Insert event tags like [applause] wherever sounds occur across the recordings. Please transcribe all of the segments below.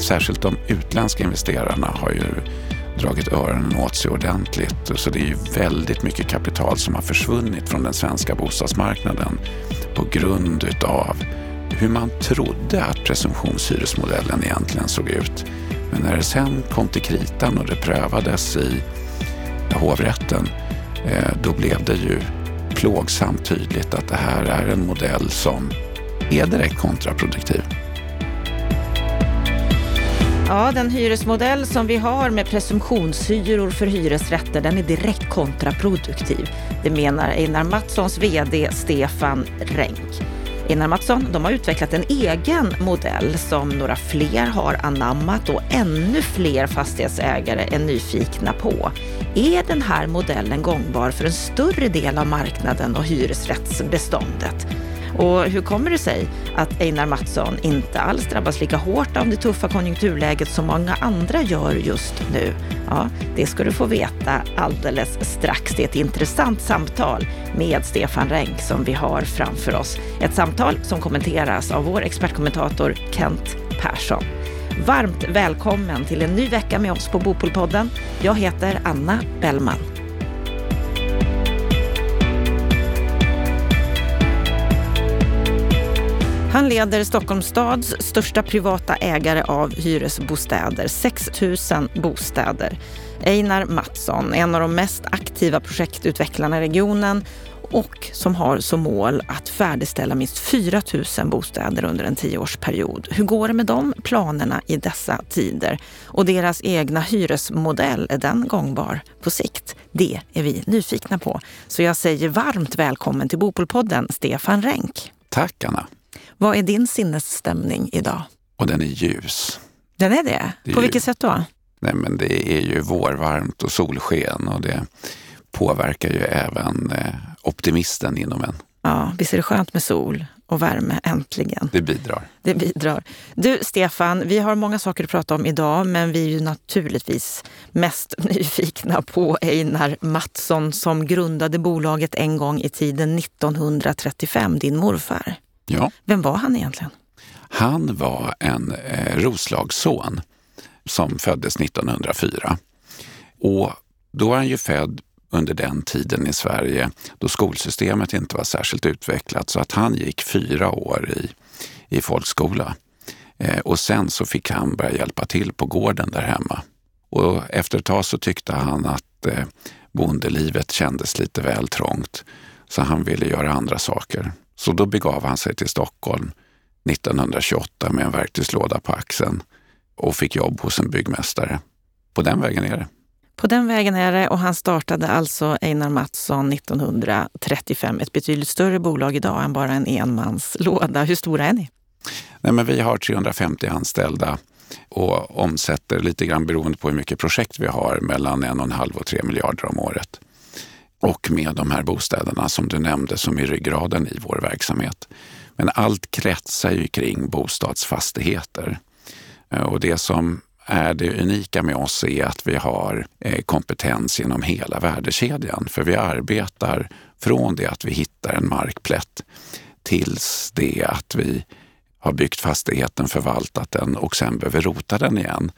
särskilt de utländska investerarna har ju dragit öronen åt sig ordentligt. Så det är ju väldigt mycket kapital som har försvunnit från den svenska bostadsmarknaden på grund utav hur man trodde att presumtionshyresmodellen egentligen såg ut. Men när det sen kom till kritan och det prövades i hovrätten, eh, då blev det ju plågsamt tydligt att det här är en modell som är direkt kontraproduktiv. Ja, den hyresmodell som vi har med presumtionshyror för hyresrätter, den är direkt kontraproduktiv. Det menar Einar Mattssons VD Stefan Renck. Einar Mattsson de har utvecklat en egen modell som några fler har anammat och ännu fler fastighetsägare är nyfikna på. Är den här modellen gångbar för en större del av marknaden och hyresrättsbeståndet? Och hur kommer det sig att Einar Mattsson inte alls drabbas lika hårt av det tuffa konjunkturläget som många andra gör just nu? Ja, det ska du få veta alldeles strax. Det är ett intressant samtal med Stefan Renck som vi har framför oss. Ett samtal som kommenteras av vår expertkommentator Kent Persson. Varmt välkommen till en ny vecka med oss på Bopolpodden. Jag heter Anna Bellman. Han leder Stockholms stads största privata ägare av hyresbostäder, 6 000 bostäder. Einar Mattsson, en av de mest aktiva projektutvecklarna i regionen och som har som mål att färdigställa minst 4 000 bostäder under en tioårsperiod. Hur går det med de planerna i dessa tider? Och deras egna hyresmodell, är den gångbar på sikt? Det är vi nyfikna på. Så jag säger varmt välkommen till Bopolpodden, Stefan Renck. Tack Anna. Vad är din sinnesstämning idag? Och den är ljus. Den är det? det är På vilket sätt då? Nej, men det är ju vårvarmt och solsken och det påverkar ju även eh, optimisten inom en. Ja, visst är det skönt med sol och värme, äntligen. Det bidrar. Det bidrar. Du, Stefan, vi har många saker att prata om idag, men vi är ju naturligtvis mest [laughs] nyfikna på Einar Mattsson som grundade bolaget en gång i tiden, 1935, din morfar. Ja. Vem var han egentligen? Han var en eh, Roslagsson som föddes 1904. Och då var han ju född under den tiden i Sverige då skolsystemet inte var särskilt utvecklat så att han gick fyra år i, i folkskola. Eh, och sen så fick han börja hjälpa till på gården där hemma. Och efter ett tag så tyckte han att eh, bondelivet kändes lite väl trångt så han ville göra andra saker. Så då begav han sig till Stockholm 1928 med en verktygslåda på axeln och fick jobb hos en byggmästare. På den vägen är det. På den vägen är det och han startade alltså Einar Mattsson 1935, ett betydligt större bolag idag än bara en enmanslåda. Hur stora är ni? Nej, men vi har 350 anställda och omsätter lite grann beroende på hur mycket projekt vi har mellan en och en halv och tre miljarder om året och med de här bostäderna som du nämnde som är ryggraden i vår verksamhet. Men allt kretsar ju kring bostadsfastigheter. Eh, och det som är det unika med oss är att vi har eh, kompetens genom hela värdekedjan. För vi arbetar från det att vi hittar en markplätt tills det att vi har byggt fastigheten, förvaltat den och sen behöver rota den igen.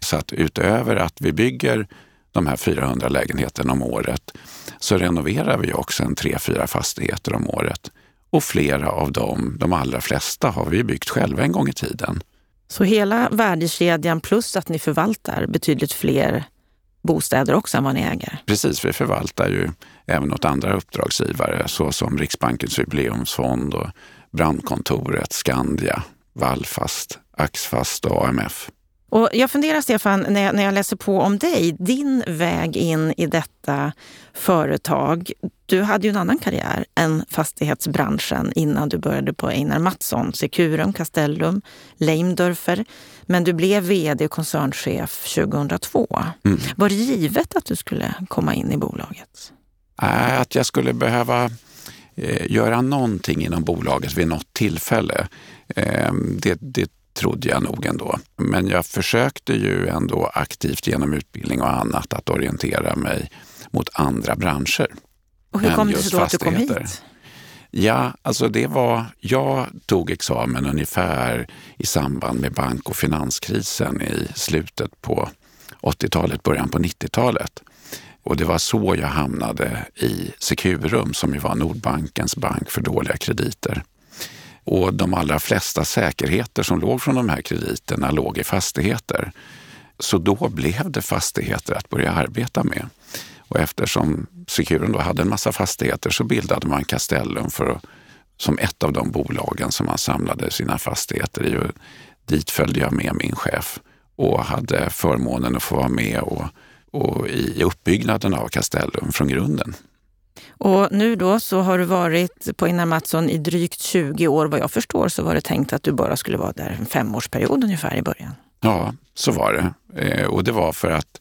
Så att utöver att vi bygger de här 400 lägenheterna om året så renoverar vi också en tre, fyra fastigheter om året. Och flera av dem, de allra flesta, har vi byggt själva en gång i tiden. Så hela värdekedjan plus att ni förvaltar betydligt fler bostäder också än vad ni äger? Precis, vi förvaltar ju även åt andra uppdragsgivare såsom Riksbankens jubileumsfond och Brandkontoret, Skandia, Vallfast, Axfast och AMF. Och jag funderar, Stefan, när jag, när jag läser på om dig, din väg in i detta företag. Du hade ju en annan karriär än fastighetsbranschen innan du började på Einar Mattsson, Securum, Castellum, Leimdörfer. Men du blev vd och koncernchef 2002. Mm. Var det givet att du skulle komma in i bolaget? Att jag skulle behöva eh, göra någonting inom bolaget vid något tillfälle. Eh, det, det trodde jag nog ändå. Men jag försökte ju ändå aktivt genom utbildning och annat att orientera mig mot andra branscher. Och hur kom det sig då att du kom hit? Ja, alltså det var, jag tog examen ungefär i samband med bank och finanskrisen i slutet på 80-talet, början på 90-talet. Och det var så jag hamnade i Securum som ju var Nordbankens bank för dåliga krediter. Och de allra flesta säkerheter som låg från de här krediterna låg i fastigheter. Så då blev det fastigheter att börja arbeta med. Och eftersom Securum då hade en massa fastigheter så bildade man Castellum för att, som ett av de bolagen som man samlade sina fastigheter i. Och dit följde jag med min chef och hade förmånen att få vara med och, och i uppbyggnaden av Castellum från grunden. Och nu då så har du varit på Einar Mattsson i drygt 20 år. Vad jag förstår så var det tänkt att du bara skulle vara där en femårsperiod ungefär i början. Ja, så var det. Eh, och det var för att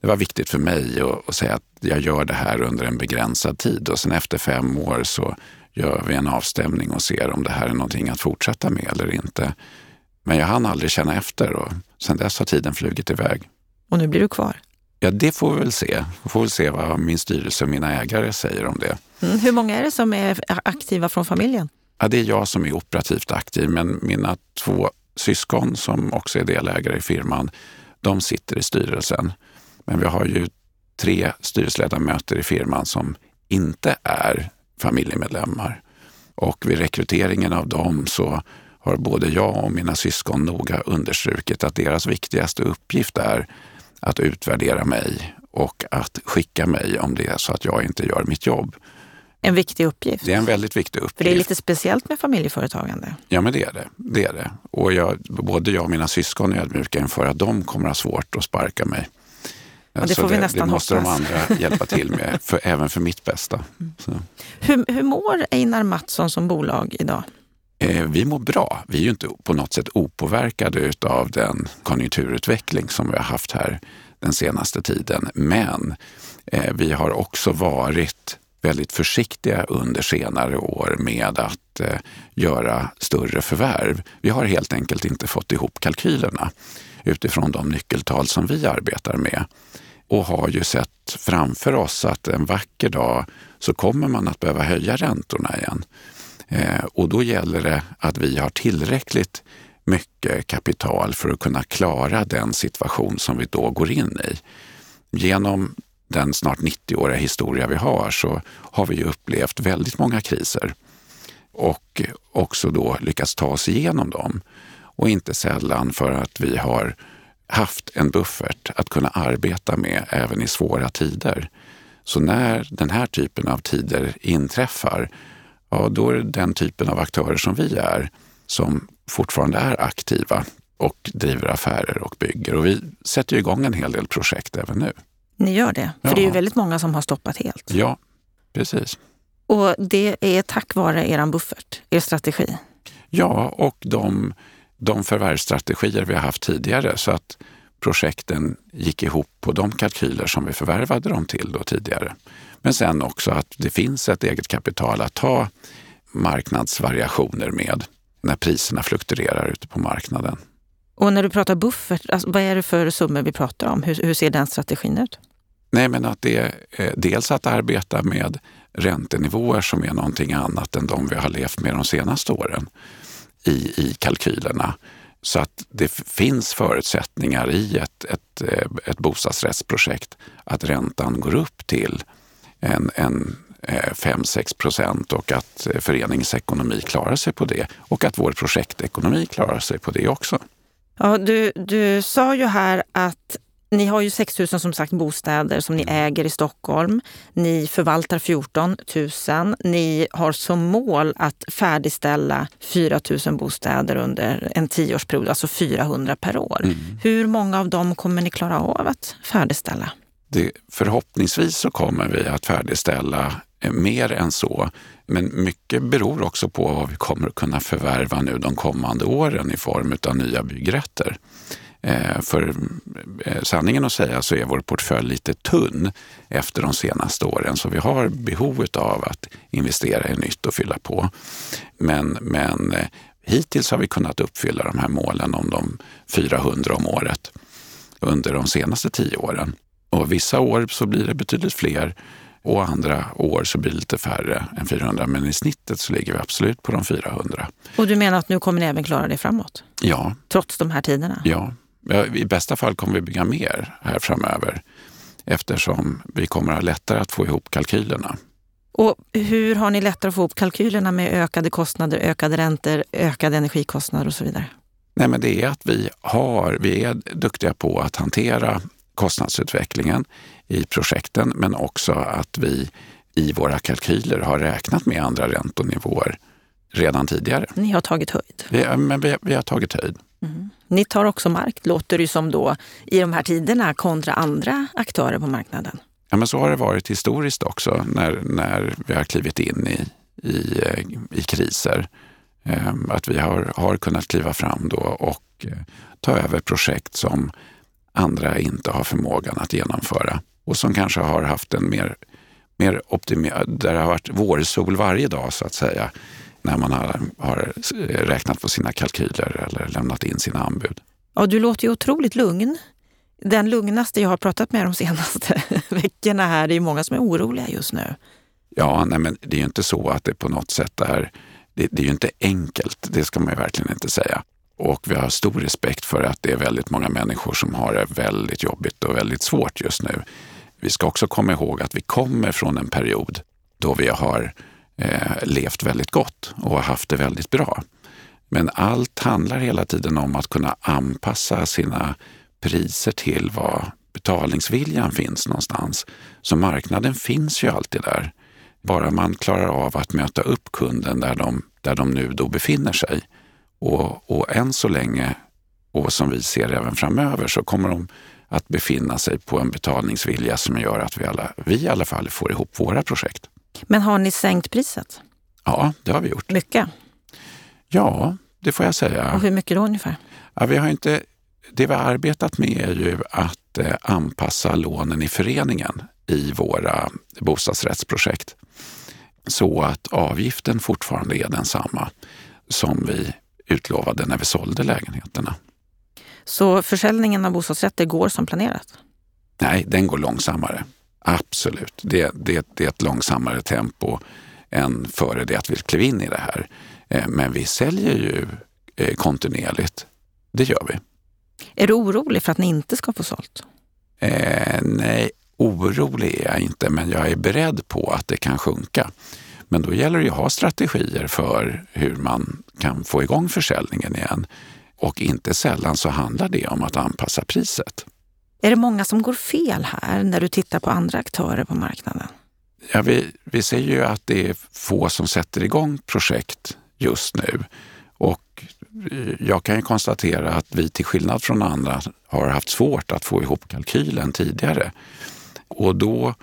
det var viktigt för mig att, att, säga att jag gör det här under en begränsad tid och sen efter fem år så gör vi en avstämning och ser om det här är någonting att fortsätta med eller inte. Men jag hann aldrig känna efter och sen dess har tiden flugit iväg. Och nu blir du kvar? Ja, det får vi väl se. Vi får väl se vad min styrelse och mina ägare säger om det. Mm. Hur många är det som är aktiva från familjen? Ja, det är jag som är operativt aktiv, men mina två syskon som också är delägare i firman, de sitter i styrelsen. Men vi har ju tre styrelseledamöter i firman som inte är familjemedlemmar. Och vid rekryteringen av dem så har både jag och mina syskon noga understrukit att deras viktigaste uppgift är att utvärdera mig och att skicka mig om det är så att jag inte gör mitt jobb. En viktig uppgift. Det är en väldigt viktig uppgift. För det är lite speciellt med familjeföretagande. Ja, men det är det. det, är det. Och jag, både jag och mina syskon är ödmjuka inför att de kommer ha svårt att sparka mig. Och det får vi nästan Det måste hoppas. de andra hjälpa till med, för, även för mitt bästa. Mm. Hur, hur mår Einar Mattsson som bolag idag? Eh, vi mår bra. Vi är ju inte på något sätt opåverkade av den konjunkturutveckling som vi har haft här den senaste tiden. Men eh, vi har också varit väldigt försiktiga under senare år med att eh, göra större förvärv. Vi har helt enkelt inte fått ihop kalkylerna utifrån de nyckeltal som vi arbetar med och har ju sett framför oss att en vacker dag så kommer man att behöva höja räntorna igen. Eh, och då gäller det att vi har tillräckligt mycket kapital för att kunna klara den situation som vi då går in i. Genom den snart 90-åriga historia vi har så har vi upplevt väldigt många kriser och också då lyckats ta oss igenom dem. Och inte sällan för att vi har haft en buffert att kunna arbeta med även i svåra tider. Så när den här typen av tider inträffar, ja då är det den typen av aktörer som vi är som fortfarande är aktiva och driver affärer och bygger. Och vi sätter igång en hel del projekt även nu. Ni gör det? För ja. det är ju väldigt många som har stoppat helt. Ja, precis. Och det är tack vare er buffert, er strategi? Ja, och de, de förvärvsstrategier vi har haft tidigare så att projekten gick ihop på de kalkyler som vi förvärvade dem till då tidigare. Men sen också att det finns ett eget kapital att ta marknadsvariationer med när priserna fluktuerar ute på marknaden. Och när du pratar buffert, alltså, vad är det för summor vi pratar om? Hur, hur ser den strategin ut? Nej, men att det är eh, dels att arbeta med räntenivåer som är någonting annat än de vi har levt med de senaste åren i, i kalkylerna. Så att det finns förutsättningar i ett, ett, eh, ett bostadsrättsprojekt att räntan går upp till en, en 5-6 eh, procent och att föreningsekonomi klarar sig på det och att vår projektekonomi klarar sig på det också. Ja, du, du sa ju här att ni har ju 6 000 som sagt bostäder som ni äger i Stockholm. Ni förvaltar 14 000. Ni har som mål att färdigställa 4 000 bostäder under en tioårsperiod, alltså 400 per år. Mm. Hur många av dem kommer ni klara av att färdigställa? Det, förhoppningsvis så kommer vi att färdigställa eh, mer än så. Men mycket beror också på vad vi kommer att kunna förvärva nu de kommande åren i form av nya byggrätter. Eh, för eh, sanningen att säga så är vår portfölj lite tunn efter de senaste åren så vi har behov av att investera i nytt och fylla på. Men, men hittills har vi kunnat uppfylla de här målen om de 400 om året under de senaste tio åren. Och vissa år så blir det betydligt fler Och andra år så blir det lite färre än 400, men i snittet så ligger vi absolut på de 400. Och du menar att nu kommer ni även klara det framåt? Ja. Trots de här tiderna? Ja. I bästa fall kommer vi bygga mer här framöver eftersom vi kommer att ha lättare att få ihop kalkylerna. Och hur har ni lättare att få ihop kalkylerna med ökade kostnader, ökade räntor, ökade energikostnader och så vidare? Nej, men det är att vi, har, vi är duktiga på att hantera kostnadsutvecklingen i projekten, men också att vi i våra kalkyler har räknat med andra räntenivåer redan tidigare. Ni har tagit höjd? Vi, men vi, vi har tagit höjd. Mm. Ni tar också mark, låter det som då, i de här tiderna kontra andra aktörer på marknaden. Ja, men så har det varit historiskt också när, när vi har klivit in i, i, eh, i kriser. Ehm, att vi har, har kunnat kliva fram då och eh, ta över projekt som andra inte har förmågan att genomföra och som kanske har haft en mer, mer optimerad, där det har varit vårsol varje dag så att säga, när man har, har räknat på sina kalkyler eller lämnat in sina anbud. Ja, du låter ju otroligt lugn. Den lugnaste jag har pratat med de senaste [laughs] veckorna här, det är många som är oroliga just nu. Ja, nej men det är ju inte så att det på något sätt är, det, det är ju inte enkelt, det ska man ju verkligen inte säga. Och vi har stor respekt för att det är väldigt många människor som har det väldigt jobbigt och väldigt svårt just nu. Vi ska också komma ihåg att vi kommer från en period då vi har eh, levt väldigt gott och haft det väldigt bra. Men allt handlar hela tiden om att kunna anpassa sina priser till var betalningsviljan finns någonstans. Så marknaden finns ju alltid där. Bara man klarar av att möta upp kunden där de, där de nu då befinner sig. Och, och än så länge, och som vi ser även framöver, så kommer de att befinna sig på en betalningsvilja som gör att vi, alla, vi i alla fall får ihop våra projekt. Men har ni sänkt priset? Ja, det har vi gjort. Mycket? Ja, det får jag säga. Och hur mycket då ungefär? Ja, vi har inte, det vi har arbetat med är ju att eh, anpassa lånen i föreningen i våra bostadsrättsprojekt så att avgiften fortfarande är densamma som vi utlovade när vi sålde lägenheterna. Så försäljningen av bostadsrätter går som planerat? Nej, den går långsammare. Absolut. Det, det, det är ett långsammare tempo än före det att vi klev in i det här. Eh, men vi säljer ju eh, kontinuerligt. Det gör vi. Är du orolig för att ni inte ska få sålt? Eh, nej, orolig är jag inte, men jag är beredd på att det kan sjunka. Men då gäller det att ha strategier för hur man kan få igång försäljningen igen. Och inte sällan så handlar det om att anpassa priset. Är det många som går fel här när du tittar på andra aktörer på marknaden? Ja, vi, vi ser ju att det är få som sätter igång projekt just nu. Och jag kan ju konstatera att vi till skillnad från andra har haft svårt att få ihop kalkylen tidigare. Och då, eh,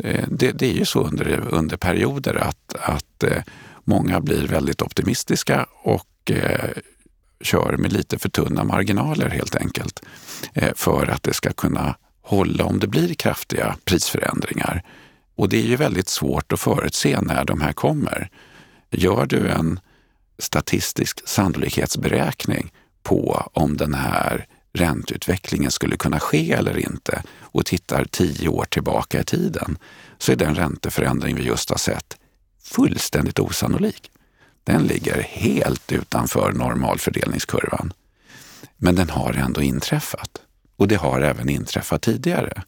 Eh, det, det är ju så under, under perioder att, att eh, många blir väldigt optimistiska och eh, kör med lite för tunna marginaler helt enkelt eh, för att det ska kunna hålla om det blir kraftiga prisförändringar. Och det är ju väldigt svårt att förutse när de här kommer. Gör du en statistisk sannolikhetsberäkning på om den här ränteutvecklingen skulle kunna ske eller inte och tittar tio år tillbaka i tiden så är den ränteförändring vi just har sett fullständigt osannolik. Den ligger helt utanför normalfördelningskurvan. Men den har ändå inträffat. Och det har även inträffat tidigare.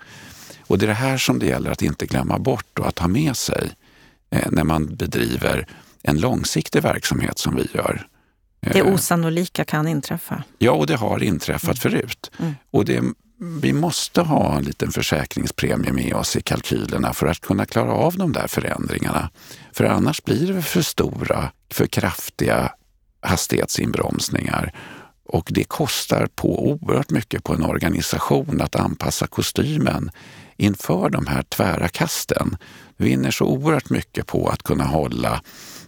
Och det är det här som det gäller att inte glömma bort och att ha med sig eh, när man bedriver en långsiktig verksamhet som vi gör. Det eh, osannolika kan inträffa. Ja, och det har inträffat mm. förut. Mm. Och det, vi måste ha en liten försäkringspremie med oss i kalkylerna för att kunna klara av de där förändringarna. För annars blir det för stora, för kraftiga hastighetsinbromsningar. Och det kostar på oerhört mycket på en organisation att anpassa kostymen inför de här tvära kasten. Vi vinner så oerhört mycket på att kunna hålla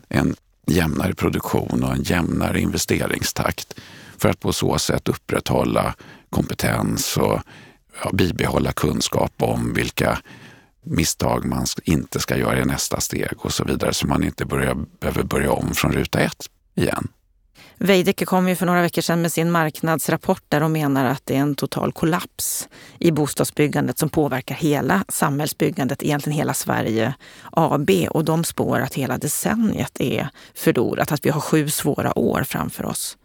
en jämnare produktion och en jämnare investeringstakt för att på så sätt upprätthålla kompetens och ja, bibehålla kunskap om vilka misstag man inte ska göra i nästa steg och så vidare så man inte börjar, behöver börja om från ruta ett igen. Veidekke kom ju för några veckor sedan med sin marknadsrapport där de menar att det är en total kollaps i bostadsbyggandet som påverkar hela samhällsbyggandet, egentligen hela Sverige AB. Och de spår att hela decenniet är förlorat, att vi har sju svåra år framför oss.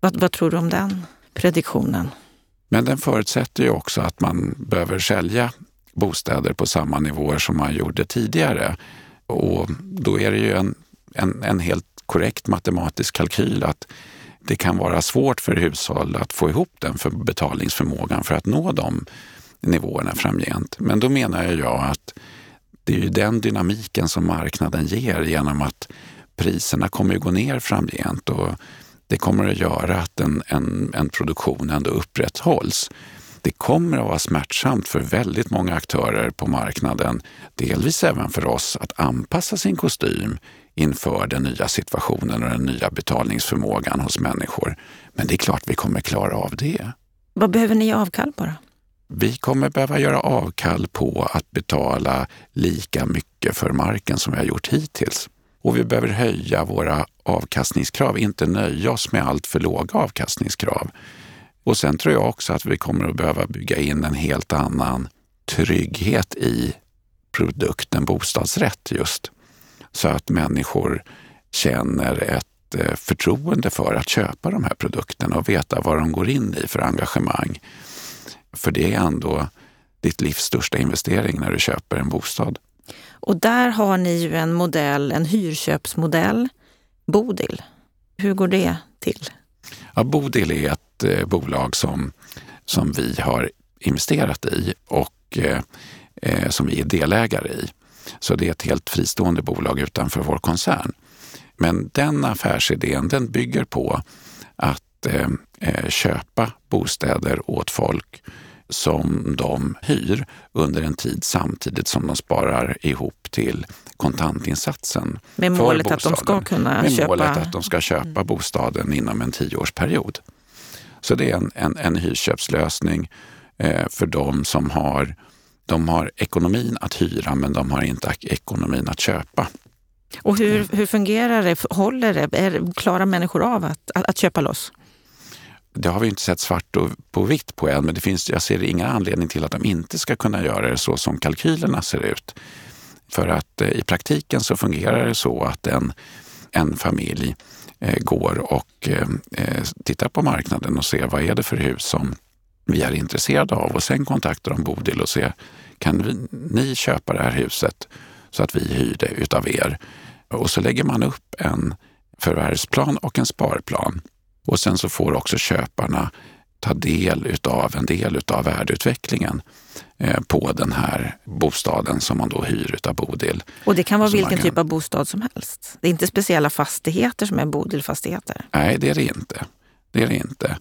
Vad, vad tror du om den prediktionen? Men den förutsätter ju också att man behöver sälja bostäder på samma nivåer som man gjorde tidigare. Och då är det ju en, en, en helt korrekt matematisk kalkyl att det kan vara svårt för hushåll att få ihop den för betalningsförmågan för att nå de nivåerna framgent. Men då menar jag att det är ju den dynamiken som marknaden ger genom att priserna kommer att gå ner framgent och det kommer att göra att en, en, en produktion ändå upprätthålls. Det kommer att vara smärtsamt för väldigt många aktörer på marknaden, delvis även för oss, att anpassa sin kostym inför den nya situationen och den nya betalningsförmågan hos människor. Men det är klart vi kommer klara av det. Vad behöver ni avkall på då? Vi kommer behöva göra avkall på att betala lika mycket för marken som vi har gjort hittills. Och vi behöver höja våra avkastningskrav, inte nöja oss med allt för låga avkastningskrav. Och sen tror jag också att vi kommer att behöva bygga in en helt annan trygghet i produkten bostadsrätt just. Så att människor känner ett eh, förtroende för att köpa de här produkterna och veta vad de går in i för engagemang. För det är ändå ditt livs största investering när du köper en bostad. Och där har ni ju en modell, en hyrköpsmodell, Bodil. Hur går det till? Ja, Bodil är ett eh, bolag som, som vi har investerat i och eh, eh, som vi är delägare i. Så det är ett helt fristående bolag utanför vår koncern. Men den affärsidén den bygger på att eh, eh, köpa bostäder åt folk som de hyr under en tid samtidigt som de sparar ihop till kontantinsatsen. Med målet att de ska kunna Med köpa... målet att de ska köpa mm. bostaden inom en tioårsperiod. Så det är en, en, en hyrköpslösning eh, för de som har de har ekonomin att hyra men de har inte ekonomin att köpa. Och hur, hur fungerar det? Håller det? Är, klarar människor av att, att, att köpa loss? Det har vi inte sett svart på vitt på än, men det finns, jag ser ingen anledning till att de inte ska kunna göra det så som kalkylerna ser ut. För att eh, i praktiken så fungerar det så att en, en familj eh, går och eh, eh tittar på marknaden och ser vad är det för hus som vi är intresserade av och sen kontaktar de Bodil och ser kan vi, ni köpa det här huset så att vi hyr det utav er? Och så lägger man upp en förvärvsplan och en sparplan. Och sen så får också köparna ta del utav en del utav värdeutvecklingen eh, på den här bostaden som man då hyr utav Bodil. Och det kan vara vilken kan... typ av bostad som helst? Det är inte speciella fastigheter som är Bodilfastigheter? Nej, det är det inte. Det är det inte.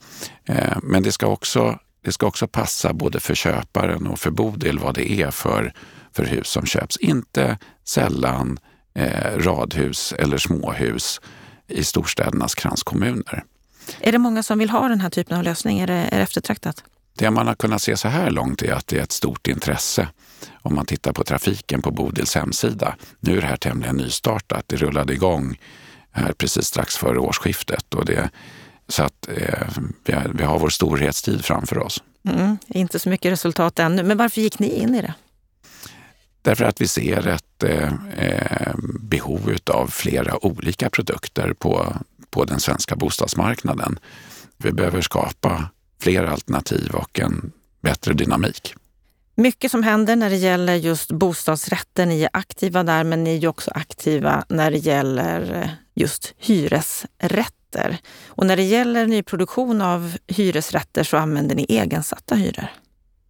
Eh, men det ska också det ska också passa både för köparen och för Bodil vad det är för, för hus som köps. Inte sällan eh, radhus eller småhus i storstädernas kranskommuner. Är det många som vill ha den här typen av lösning? Är det, är det eftertraktat? Det man har kunnat se så här långt är att det är ett stort intresse om man tittar på trafiken på Bodils hemsida. Nu är det här tämligen nystartat. Det rullade igång här precis strax före årsskiftet och det så att eh, vi, har, vi, har, vår storhetstid framför oss. Mm, inte så mycket resultat ännu, men varför gick ni in i det? Därför att vi ser ett eh, eh behov av flera olika produkter på, på den svenska bostadsmarknaden. Vi behöver skapa fler alternativ och en bättre dynamik. Mycket som händer när det gäller just bostadsrätten. Ni är aktiva där, men ni är också aktiva när det gäller eh, just hyresrätt hyresrätter. Och när det gäller nyproduktion av hyresrätter så använder ni egensatta hyror.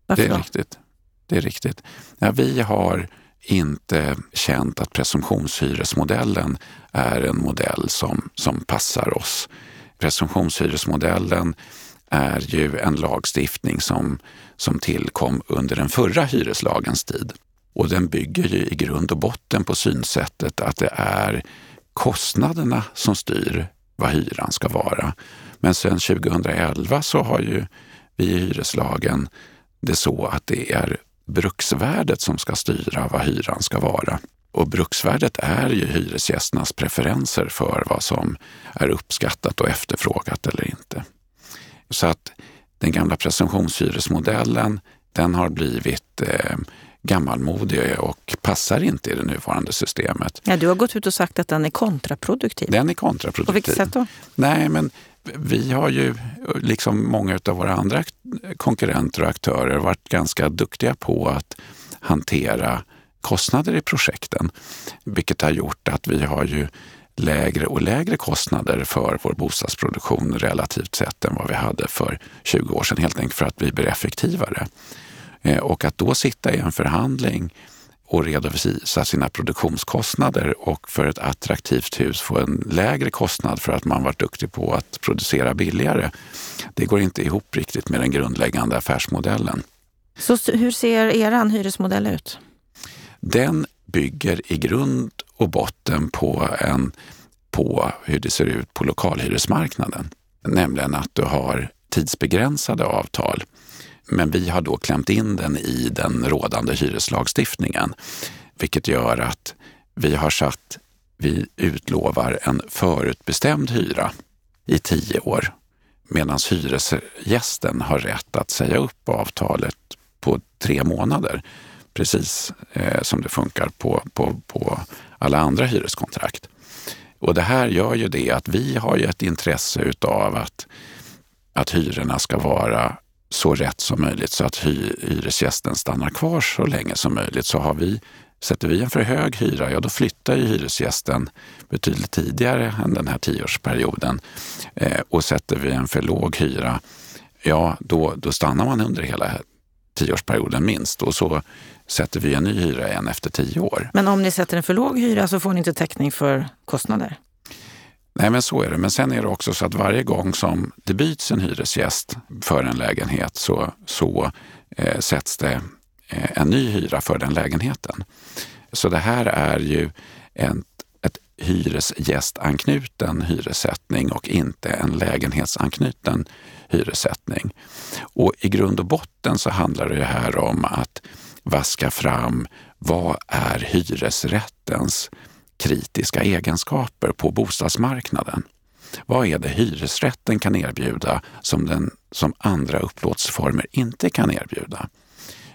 Varför det är då? riktigt. Det är riktigt. Ja, vi har inte känt att presumtionshyresmodellen är en modell som, som passar oss. Presumtionshyresmodellen är ju en lagstiftning som, som tillkom under den förra hyreslagens tid. Och den bygger ju i grund och botten på synsättet att det är kostnaderna som styr vad hyran ska vara. Men sedan 2011 så har ju vi i hyreslagen det så att det är bruksvärdet som ska styra vad hyran ska vara. Och bruksvärdet är ju hyresgästernas preferenser för vad som är uppskattat och efterfrågat eller inte. Så att den gamla presumtionshyresmodellen, den har blivit eh, gammalmodig och passar inte i det nuvarande systemet. Ja, du har gått ut och sagt att den är kontraproduktiv. Den är kontraproduktiv. På vilket sätt då? Nej, men vi har ju, liksom många av våra andra konkurrenter och aktörer, varit ganska duktiga på att hantera kostnader i projekten. Vilket har gjort att vi har ju lägre och lägre kostnader för vår bostadsproduktion relativt sett än vad vi hade för 20 år sedan, helt enkelt för att vi blir effektivare. Eh, och att då sitta i en förhandling och redovisa sina produktionskostnader och för ett attraktivt hus få en lägre kostnad för att man varit duktig på att producera billigare. Det går inte ihop riktigt med den grundläggande affärsmodellen. Så hur ser er hyresmodell ut? Den bygger i grund och botten på, en, på hur det ser ut på lokalhyresmarknaden. Nämligen att du har tidsbegränsade avtal men vi har då klämt in den i den rådande hyreslagstiftningen, vilket gör att vi har satt, vi utlovar en förutbestämd hyra i tio år medan hyresgästen har rätt att säga upp avtalet på tre månader. Precis eh, som det funkar på, på, på alla andra hyreskontrakt. Och det här gör ju det att vi har ju ett intresse utav att, att hyrorna ska vara så rätt som möjligt så att hyresgästen stannar kvar så länge som möjligt. Så har vi, sätter vi en för hög hyra, ja då flyttar ju hyresgästen betydligt tidigare än den här tioårsperioden. Eh, och sätter vi en för låg hyra, ja då, då stannar man under hela tioårsperioden minst. Och så sätter vi en ny hyra igen efter tio år. Men om ni sätter en för låg hyra så får ni inte täckning för kostnader? Nej, men så är det. Men sen är det också så att varje gång som det byts en hyresgäst för en lägenhet så, så eh, sätts det eh, en ny hyra för den lägenheten. Så det här är ju en ett hyresgästanknuten hyressättning och inte en lägenhetsanknuten hyressättning. Och i grund och botten så handlar det här om att vaska fram vad är hyresrättens kritiska egenskaper på bostadsmarknaden. Vad är det hyresrätten kan erbjuda som, den, som andra upplåtelseformer inte kan erbjuda?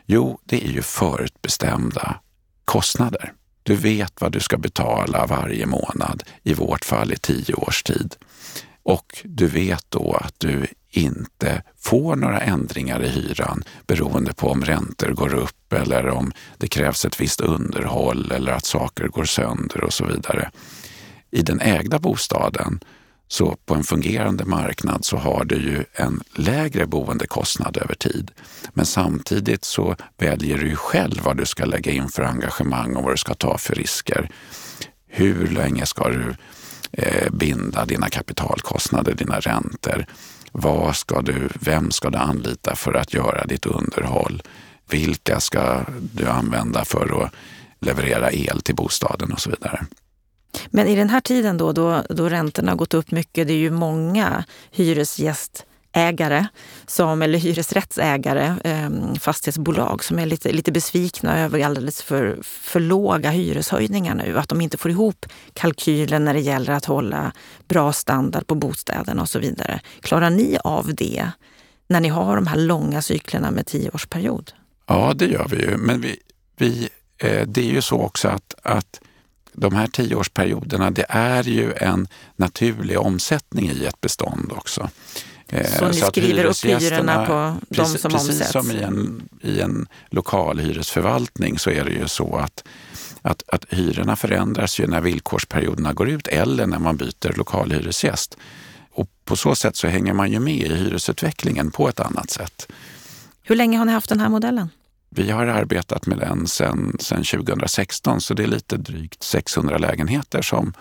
Jo, det är ju förutbestämda kostnader. Du vet vad du ska betala varje månad, i vårt fall i tio års tid. Och du vet då att du inte får några ändringar i hyran beroende på om räntor går upp eller om det krävs ett visst underhåll eller att saker går sönder och så vidare. I den ägda bostaden, så på en fungerande marknad så har du ju en lägre boendekostnad över tid. Men samtidigt så väljer du själv vad du ska lägga in för engagemang och vad du ska ta för risker. Hur länge ska du eh, binda dina kapitalkostnader, dina räntor? Vad ska du, vem ska du anlita för att göra ditt underhåll? Vilka ska du använda för att leverera el till bostaden och så vidare. Men i den här tiden då, då, då räntorna har gått upp mycket, det är ju många hyresgäst ägare, som, eller hyresrättsägare, ehm, fastighetsbolag som är lite, lite besvikna över alldeles för, för låga hyreshöjningar nu. Att de inte får ihop kalkylen när det gäller att hålla bra standard på bostäderna och så vidare. Klarar ni av det när ni har de här långa cyklerna med tioårsperiod? Ja, det gör vi ju. Men vi, vi, eh, det är ju så också att, att de här tioårsperioderna, det är ju en naturlig omsättning i ett bestånd också. Eh, så ni så skriver upp hyrorna på de som precis omsätts? Precis som i en, i en lokal hyresförvaltning så är det ju så att, att, att hyrorna förändras ju när villkorsperioderna går ut eller när man byter lokalhyresgäst. Och på så sätt så hänger man ju med i hyresutvecklingen på ett annat sätt. Hur länge har ni haft den här modellen? Vi har arbetat med den sedan 2016 så det är lite drygt 600 lägenheter som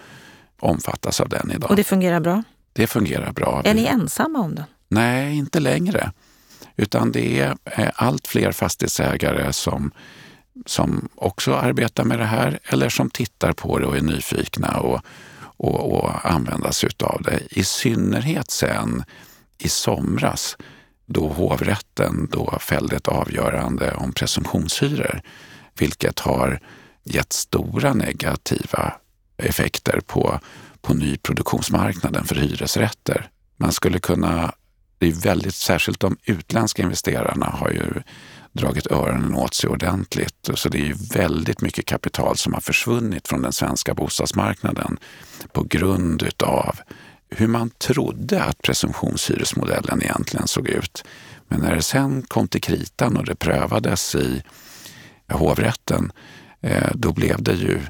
omfattas av den idag. Och det fungerar bra? Det fungerar bra. Är ni ensamma om den? Nej, inte längre. Utan det är eh, allt fler fastighetsägare som, som också arbetar med det här eller som tittar på det och är nyfikna och, och, och använder sig av det. I synnerhet sen i somras då hovrätten då fällde ett avgörande om presumtionshyror, vilket har gett stora negativa effekter på, på nyproduktionsmarknaden för hyresrätter. Man skulle kunna, det är väldigt, särskilt de utländska investerarna har ju dragit öronen åt sig ordentligt. Så det är ju väldigt mycket kapital som har försvunnit från den svenska bostadsmarknaden på grund utav hur man trodde att presumtionshyresmodellen egentligen såg ut. Men när det sen kom till kritan och det prövades i hovrätten, eh, då blev det ju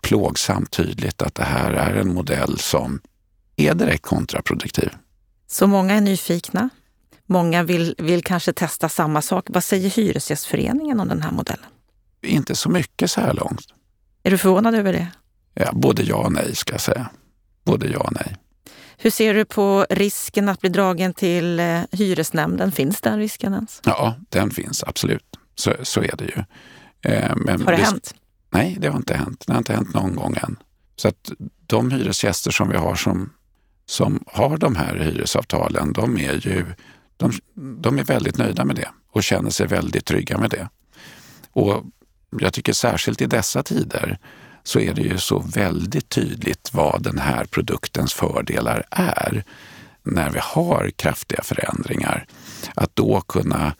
plågsamt tydligt att det här är en modell som är direkt kontraproduktiv. Så många är nyfikna. Många vill, vill kanske testa samma sak. Vad säger Hyresgästföreningen om den här modellen? Inte så mycket så här långt. Är du förvånad över det? Ja, både ja och nej ska jag säga. Både ja och nej. Hur ser du på risken att bli dragen till eh, hyresnämnden? Finns den risken ens? Ja, den finns absolut. Så, så är det ju. Eh, men har det, det hänt? Nej, det har inte hänt. Det har inte hänt någon gång än. Så att de hyresgäster som vi har som, som har de här hyresavtalen, de är ju de, de är väldigt nöjda med det och känner sig väldigt trygga med det. Och jag tycker särskilt i dessa tider så är det ju så väldigt tydligt vad den här produktens fördelar är. När vi har kraftiga förändringar, att då kunna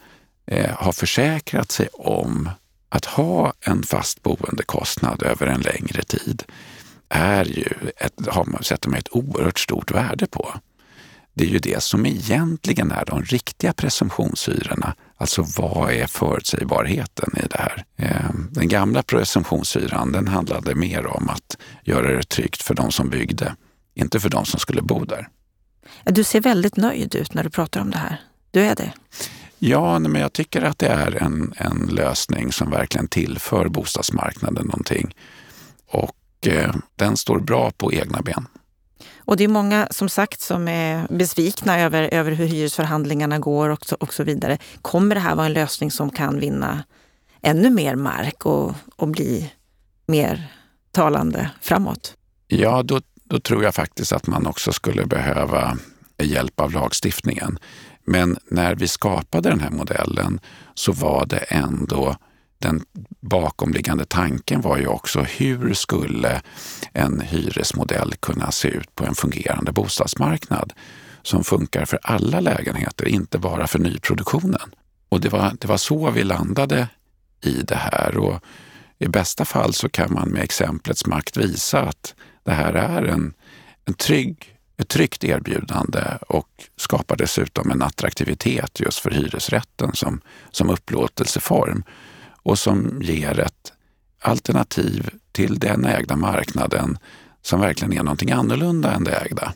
eh, ha försäkrat sig om att ha en fast boendekostnad över en längre tid är ju ett, har man, sätter man ett oerhört stort värde på. Det är ju det som egentligen är de riktiga presumtionshyrorna. Alltså vad är förutsägbarheten i det här? Ehm, den gamla presumtionshyran den handlade mer om att göra det tryggt för de som byggde, inte för de som skulle bo där. Du ser väldigt nöjd ut när du pratar om det här. Du är det? Ja, men jag tycker att det är en, en lösning som verkligen tillför bostadsmarknaden någonting. Och eh, den står bra på egna ben. Och det är många som sagt som är besvikna över, över hur hyresförhandlingarna går och så, och så vidare. Kommer det här vara en lösning som kan vinna ännu mer mark och, och bli mer talande framåt? Ja, då, då tror jag faktiskt att man också skulle behöva hjälp av lagstiftningen. Men när vi skapade den här modellen så var det ändå den bakomliggande tanken var ju också hur skulle en hyresmodell kunna se ut på en fungerande bostadsmarknad som funkar för alla lägenheter, inte bara för nyproduktionen. Och det var, det var så vi landade i det här. Och I bästa fall så kan man med exemplets makt visa att det här är en, en trygg, ett tryggt erbjudande och skapar dessutom en attraktivitet just för hyresrätten som, som upplåtelseform och som ger ett alternativ till den ägda marknaden som verkligen är någonting annorlunda än det ägda.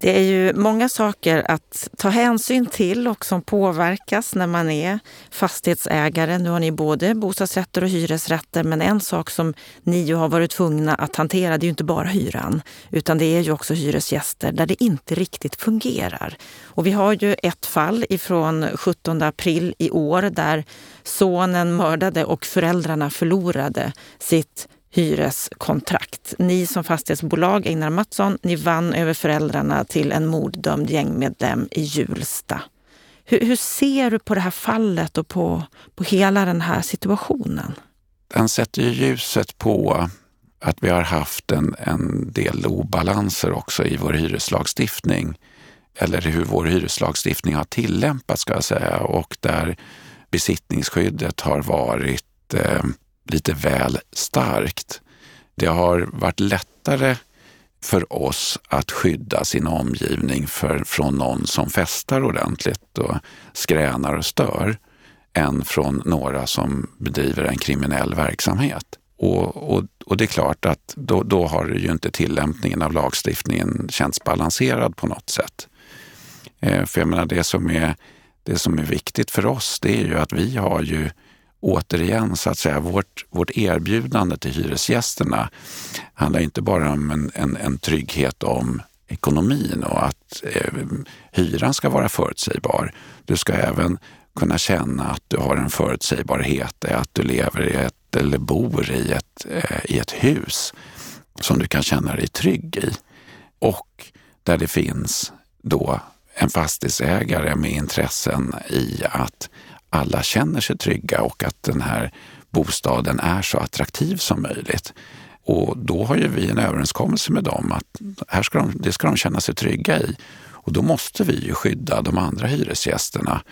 Det är ju många saker att ta hänsyn till och som påverkas när man är fastighetsägare. Nu har ni både bostadsrätter och hyresrätter, men en sak som ni ju har varit tvungna att hantera, det är ju inte bara hyran, utan det är ju också hyresgäster där det inte riktigt fungerar. Och vi har ju ett fall ifrån 17 april i år där sonen mördade och föräldrarna förlorade sitt hyreskontrakt. Ni som fastighetsbolag, Einar Mattsson, ni vann över föräldrarna till en morddömd gängmedlem i Hjulsta. Hur, hur, ser du på det här fallet och på, på hela den här situationen? Den sätter ju ljuset på att vi har haft en, en del obalanser också i vår hyreslagstiftning. Eller hur vår hyreslagstiftning har tillämpats ska jag säga och där besittningsskyddet har varit eh, lite väl starkt. Det har varit lättare för oss att skydda sin omgivning för, från någon som festar ordentligt och skränar och stör än från några som bedriver en kriminell verksamhet. Och, och, och det är klart att då, då har ju inte tillämpningen av lagstiftningen känts balanserad på något sätt. Eh, för jag menar, det som, är, det som är viktigt för oss, det är ju att vi har ju återigen så att säga vårt, vårt erbjudande till hyresgästerna handlar inte bara om en, en, en trygghet om ekonomin och att eh, hyran ska vara förutsägbar. Du ska även kunna känna att du har en förutsägbarhet, att du lever i ett eller bor i ett, eh, i ett hus som du kan känna dig trygg i. Och där det finns då en fastighetsägare med intressen i att alla känner sig trygga och att den här bostaden är så attraktiv som möjligt. Och då har ju vi en överenskommelse med dem att här ska de, det ska de känna sig trygga i. Och då måste vi ju skydda de andra hyresgästerna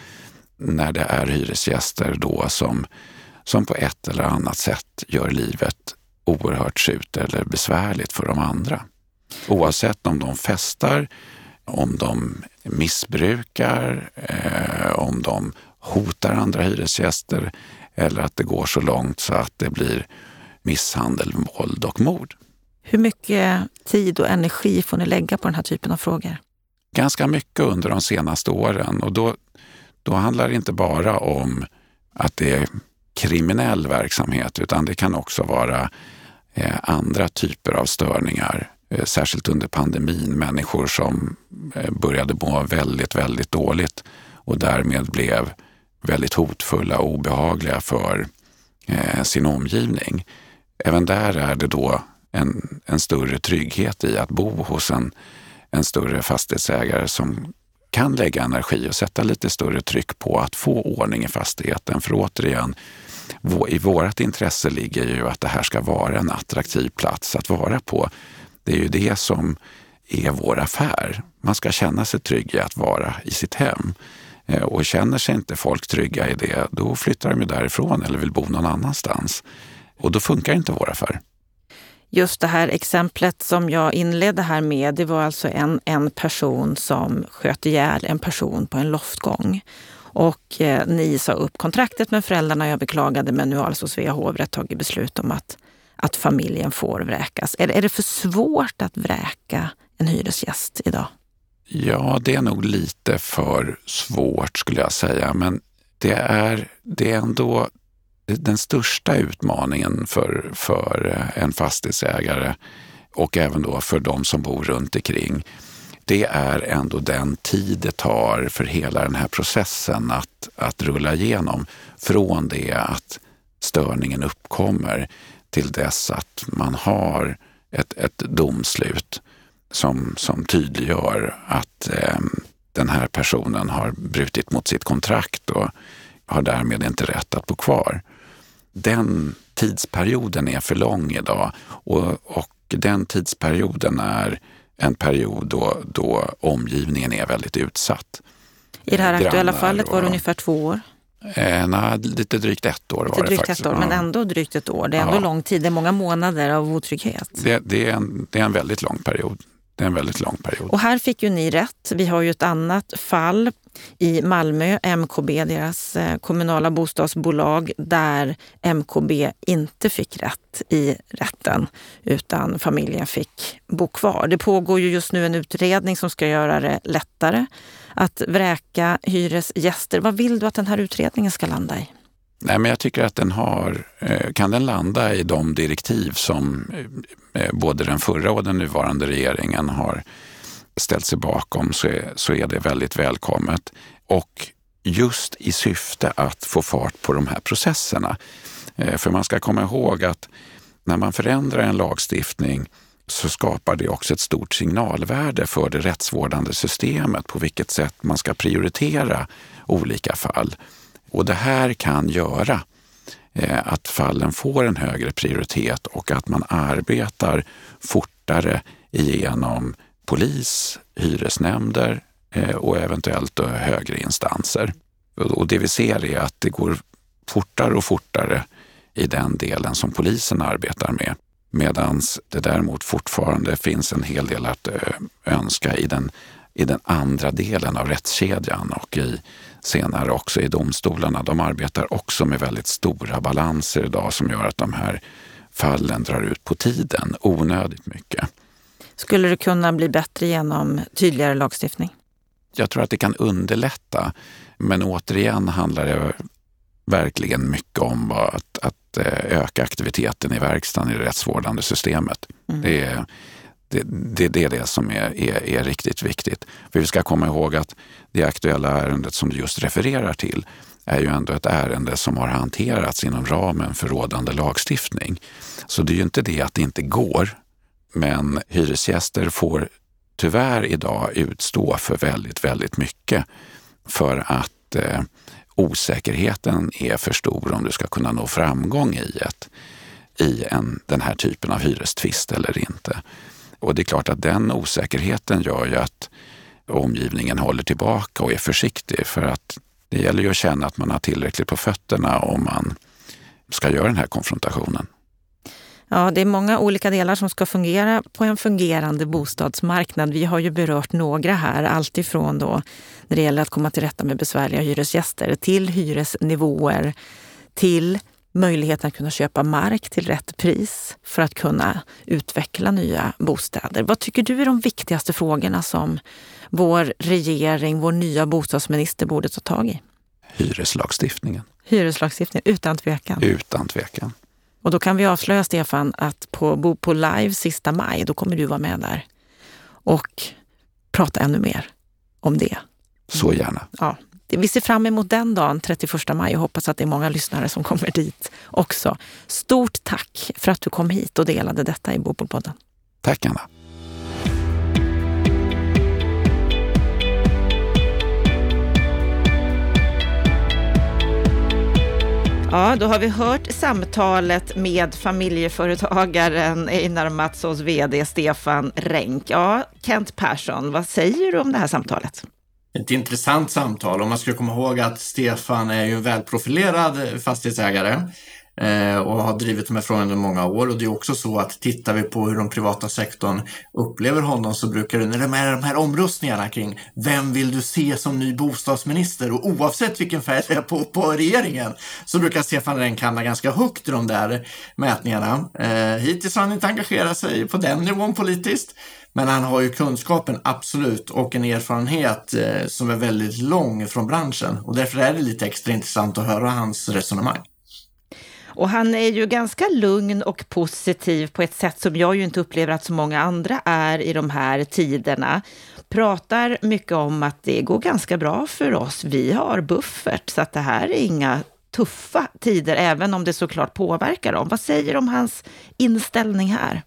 när det är hyresgäster då som, som på ett eller annat sätt gör livet oerhört surt eller besvärligt för de andra. Oavsett om de festar, om de missbrukar, eh, om de hotar andra hyresgäster eller att det går så långt så att det blir misshandel, våld och mord. Hur mycket tid och energi får ni lägga på den här typen av frågor? Ganska mycket under de senaste åren och då, då handlar det inte bara om att det är kriminell verksamhet utan det kan också vara eh, andra typer av störningar. Eh, särskilt under pandemin, människor som eh, började må väldigt, väldigt dåligt och därmed blev väldigt hotfulla och obehagliga för eh, sin omgivning. Även där är det då en, en större trygghet i att bo hos en, en större fastighetsägare som kan lägga energi och sätta lite större tryck på att få ordning i fastigheten. För återigen, i vårt intresse ligger ju att det här ska vara en attraktiv plats att vara på. Det är ju det som är vår affär. Man ska känna sig trygg i att vara i sitt hem. Eh, och känner sig inte folk trygga i det, då flyttar de ju därifrån eller vill bo någon annanstans. Och då funkar inte vår affär. Just det här exemplet som jag inledde här med, det var alltså en, en person som sköt ihjäl en person på en loftgång. Och eh, ni sa upp kontraktet med föräldrarna, jag beklagade, men nu har alltså Svea hovrätt tagit beslut om att, att familjen får vräkas. Är, är det för svårt att vräka en hyresgäst idag? Ja, det är nog lite för svårt skulle jag säga, men det är, det är ändå den största utmaningen för, för eh, en fastighetsägare och även då för de som bor runt omkring. Det är ändå den tid det tar för hela den här processen att, att rulla igenom. Från det att störningen uppkommer till dess att man har ett, ett domslut som, som tydliggör att eh, den här personen har brutit mot sitt kontrakt och har därmed inte rätt att bo kvar. Den tidsperioden är för lång idag och, och den tidsperioden är en period då, då omgivningen är väldigt utsatt. I det här aktuella fallet var det ungefär två år? Eh, nej, lite drygt ett år lite var det faktiskt. Ett år, men ändå drygt ett år. Det är ändå ja. lång tid. Det är många månader av otrygghet. Det, det, är en, det är en väldigt lång period. Det är en väldigt lång period. Och här fick ju ni rätt. Vi har ju ett annat fall i Malmö, MKB, deras eh, kommunala bostadsbolag, där MKB inte fick rätt i rätten, utan familjen fick bo kvar. Det pågår ju just nu en utredning som ska göra det lättare att vräka hyresgäster. Vad vill du att den här utredningen ska landa i? Nej, men jag tycker att den har, eh, kan den landa i de direktiv som eh, Eh, både den förra och den nuvarande regeringen har ställt sig bakom så är, så är det väldigt välkommet. Och just i syfte att få fart på de här processerna. Eh, för man ska komma ihåg att när man förändrar en lagstiftning så skapar det också ett stort signalvärde för det rättsvårdande systemet på vilket sätt man ska prioritera olika fall. Och det här kan göra Eh, att fallen får en högre prioritet och att man arbetar fortare igenom polis, hyresnämnder eh, och eventuellt eh, högre instanser. Och det vi ser är att det går fortare och fortare i den delen som polisen arbetar med. Medan det däremot fortfarande finns en hel del att önska i den, i den andra delen av rättskedjan och i, senare också i domstolarna. De arbetar också med väldigt stora balanser idag som gör att de här fallen drar ut på tiden onödigt mycket. Skulle det kunna bli bättre genom tydligare lagstiftning? Jag tror att det kan underlätta. Men återigen handlar det verkligen mycket om att, att eh, öka aktiviteten i verkstaden i det rättsvårdande systemet. Mm. Det, är, det, det, det, är det som är, är, är, riktigt viktigt. För vi ska komma ihåg att det aktuella ärendet som du just refererar till är ju ändå ett ärende som har hanterats inom ramen för rådande lagstiftning. Så det är ju inte det att det inte går, men hyresgäster får tyvärr idag utstå för väldigt, väldigt mycket för att eh, osäkerheten är för stor om du ska kunna nå framgång i, ett, i en, den här typen av hyrestvist eller inte. Och det är klart att den osäkerheten gör ju att omgivningen håller tillbaka och är försiktig för att det gäller ju att känna att man har tillräckligt på fötterna om man ska göra den här konfrontationen. Ja, det är många olika delar som ska fungera på en fungerande bostadsmarknad. Vi har ju berört några här, alltifrån då när det gäller att komma till rätta med besvärliga hyresgäster till hyresnivåer, till möjligheten att kunna köpa mark till rätt pris för att kunna utveckla nya bostäder. Vad tycker du är de viktigaste frågorna som vår regering, vår nya bostadsminister borde ta tag i? Hyreslagstiftningen. Hyreslagstiftningen, utan tvekan. Utan tvekan. Och då kan vi avslöja, Stefan, att på Bo på live sista maj, då kommer du vara med där och prata ännu mer om det. Så gärna. Ja, vi ser fram emot den dagen, 31 maj, och hoppas att det är många lyssnare som kommer dit också. Stort tack för att du kom hit och delade detta i Bopolpodden. Tack Anna. Ja, då har vi hört samtalet med familjeföretagaren Einar Mattssons VD Stefan Renck. Ja, Kent Persson, vad säger du om det här samtalet? Ett intressant samtal. Och man ska komma ihåg att Stefan är ju en välprofilerad fastighetsägare. Eh, och har drivit de här frågorna under många år. Och det är också så att tittar vi på hur den privata sektorn upplever honom så brukar det, när det är de här omröstningarna kring vem vill du se som ny bostadsminister och oavsett vilken färg det är på, på regeringen så brukar Stefan Renck hamna ganska högt i de där mätningarna. Eh, hittills har han inte engagerat sig på den nivån politiskt. Men han har ju kunskapen, absolut, och en erfarenhet eh, som är väldigt lång från branschen. Och därför är det lite extra intressant att höra hans resonemang. Och han är ju ganska lugn och positiv på ett sätt som jag ju inte upplever att så många andra är i de här tiderna. Pratar mycket om att det går ganska bra för oss. Vi har buffert, så att det här är inga tuffa tider, även om det såklart påverkar dem. Vad säger du om hans inställning här?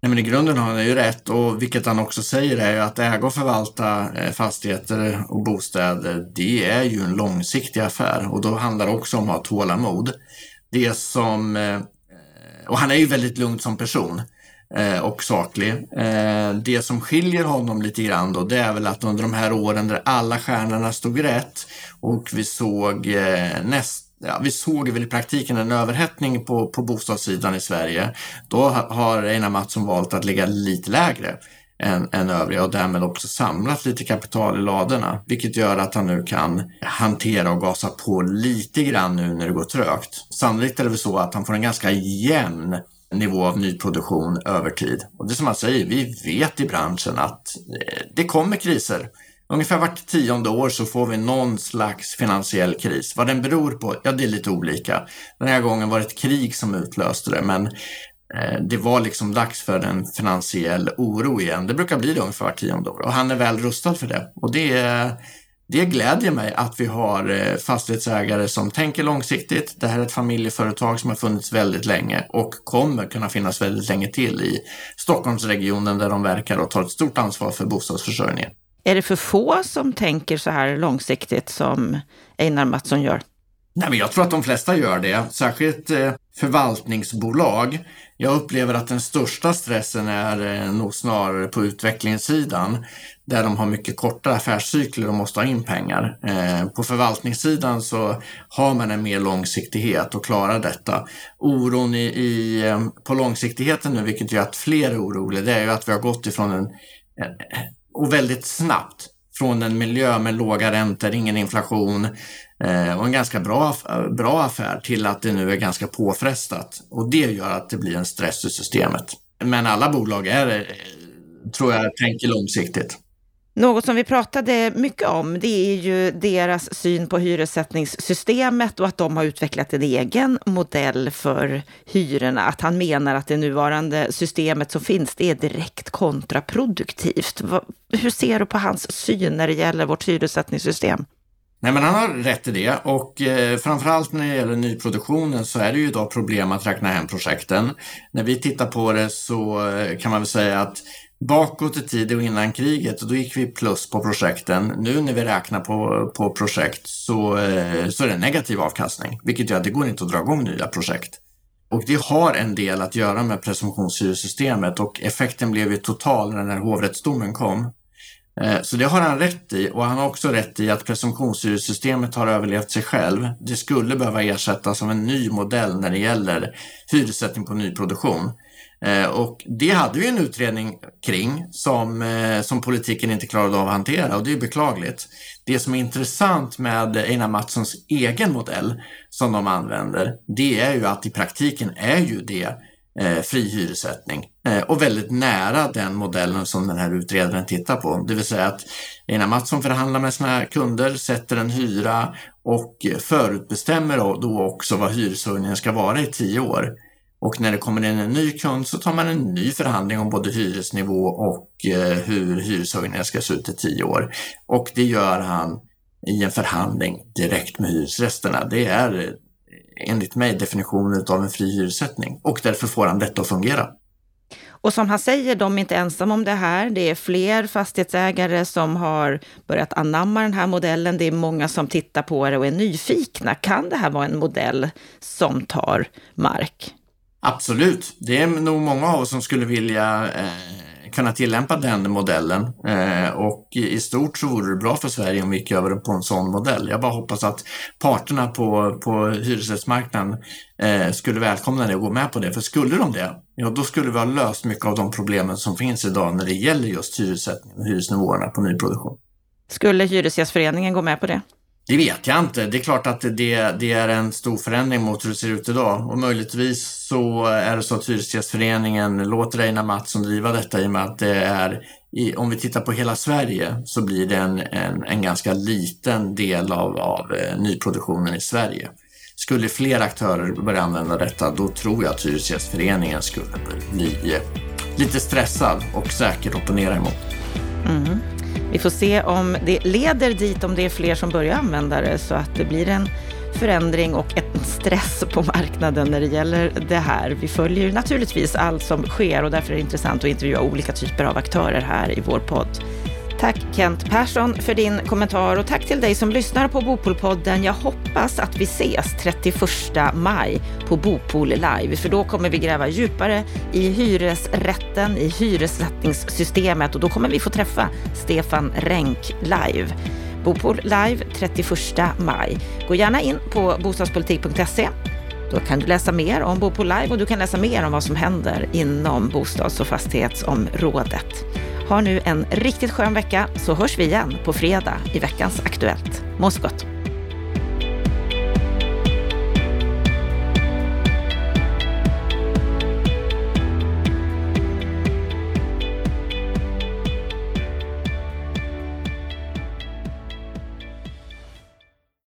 Nej, men I grunden har han ju rätt och vilket han också säger är ju att äga och förvalta eh, fastigheter och bostäder, det är ju en långsiktig affär och då handlar det också om att ha tålamod det som, eh, och han är ju väldigt lugn som person eh, och saklig. Eh, det som skiljer honom lite grann då, det är väl att under de här åren där alla stjärnorna stod rätt och vi såg näst Ja, vi såg väl i praktiken en överhettning på, på bostadssidan i Sverige. Då har Einar Mattsson valt att ligga lite lägre än, än övriga och därmed också samlat lite kapital i ladorna, vilket gör att han nu kan hantera och gasa på lite grann nu när det går trögt. Sannolikt är det väl så att han får en ganska jämn nivå av nyproduktion över tid. Och det är som han säger, vi vet i branschen att eh, det kommer kriser. Ungefär vart tionde år så får vi någon slags finansiell kris. Vad den beror på, ja det är lite olika. Den här gången var det ett krig som utlöste det, men Eh, det var liksom dags för en finansiell oro igen. Det brukar bli det ungefär var tionde år och han är väl rustad för det. Och det, det glädjer mig att vi har eh, fastighetsägare som tänker långsiktigt. Det här är ett familjeföretag som har funnits väldigt länge och kommer kunna finnas väldigt länge till i Stockholmsregionen där de verkar och tar ett stort ansvar för bostadsförsörjningen. Är det för få som tänker så här långsiktigt som Einar Mattsson gör? Nej, men jag tror att de flesta gör det, särskilt eh, förvaltningsbolag. Jag upplever att den största stressen är eh, nog snarare på utvecklingssidan där de har mycket korta affärscykler och måste ha in pengar. Eh, på förvaltningssidan så har man en mer långsiktighet och klarar detta. Oron i, i, på långsiktigheten nu, vilket gör att fler är oroliga, det är ju att vi har gått ifrån en, och väldigt snabbt, från en miljö med låga räntor, ingen inflation, Eh, och en ganska bra, bra affär till att det nu är ganska påfrestat. Och det gör att det blir en stress i systemet. Men alla bolag är, eh, tror jag, tänker långsiktigt. Något som vi pratade mycket om, det är ju deras syn på hyressättningssystemet och att de har utvecklat en egen modell för hyrorna. Att han menar att det nuvarande systemet som finns, det är direkt kontraproduktivt. Hur ser du på hans syn när det gäller vårt hyressättningssystem? Nej, men han har rätt i det och eh, framförallt när det gäller nyproduktionen så är det ju idag problem att räkna hem projekten. När vi tittar på det så eh, kan man väl säga att bakåt i tiden och innan kriget, då gick vi plus på projekten. Nu när vi räknar på, på projekt så, eh, så är det negativ avkastning, vilket gör att det går inte att dra igång nya projekt. Och det har en del att göra med presumtionshyressystemet och effekten blev ju total när den här hovrättsdomen kom. Eh, så det har han rätt i och han har också rätt i att presumtionshyressystemet har överlevt sig själv. Det skulle behöva ersättas av en ny modell när det gäller hyressättning på nyproduktion. Eh, och det hade vi en utredning kring som, eh, som politiken inte klarade av att hantera och det är beklagligt. Det som är intressant med Einar Mattssons egen modell som de använder, det är ju att i praktiken är ju det eh, fri hyressättning eh, och väldigt nära den modellen som den här utredaren tittar på. Det vill säga att Einar Mattsson förhandlar med sina kunder, sätter en hyra och förutbestämmer då också vad hyreshöjningen ska vara i tio år. Och när det kommer in en ny kund så tar man en ny förhandling om både hyresnivå och eh, hur hyreshöjningen ska se ut i tio år. Och det gör han i en förhandling direkt med hyresgästerna. Det är eh, enligt mig definitionen av en fri hyressättning och därför får han detta att fungera. Och som han säger, de är inte ensamma om det här. Det är fler fastighetsägare som har börjat anamma den här modellen. Det är många som tittar på det och är nyfikna. Kan det här vara en modell som tar mark? Absolut. Det är nog många av oss som skulle vilja eh, kunna tillämpa den modellen. Eh, och i stort så vore det bra för Sverige om vi gick över på en sån modell. Jag bara hoppas att parterna på, på hyresrättsmarknaden eh, skulle välkomna det och gå med på det. För skulle de det, ja då skulle vi ha löst mycket av de problemen som finns idag när det gäller just hyressättningen och hyresnivåerna på nyproduktion. Skulle Hyresgästföreningen gå med på det? Det vet jag inte. Det är klart att det, det, är en stor förändring mot hur det ser ut idag och möjligtvis så är det så att Hyresgästföreningen låter Einar Mattsson driva detta i och med att det är, i, om vi tittar på hela Sverige så blir det en, en, en ganska liten del av, av eh, nyproduktionen i Sverige. Skulle fler aktörer börja använda detta, då tror jag att Hyresgästföreningen skulle bli eh, lite stressad och säkert opponera emot. Mm. Vi får se om det leder dit, om det är fler som börjar använda det, så att det blir en förändring och en stress på marknaden när det gäller det här. Vi följer naturligtvis allt som sker och därför är det intressant att intervjua olika typer av aktörer här i vår podd. Tack Kent Persson för din kommentar och tack till dig som lyssnar på Bopolpodden. Jag hoppas att vi ses 31 maj på Bopol live, för då kommer vi gräva djupare i hyresrätten, i hyressättningssystemet och då kommer vi få träffa Stefan Renk live. Bopol live 31 maj. Gå gärna in på bostadspolitik.se då kan du läsa mer om Bopol Live och du kan läsa mer om vad som händer inom bostads och fastighetsområdet. Ha nu en riktigt skön vecka så hörs vi igen på fredag i veckans Aktuellt. Må så gott!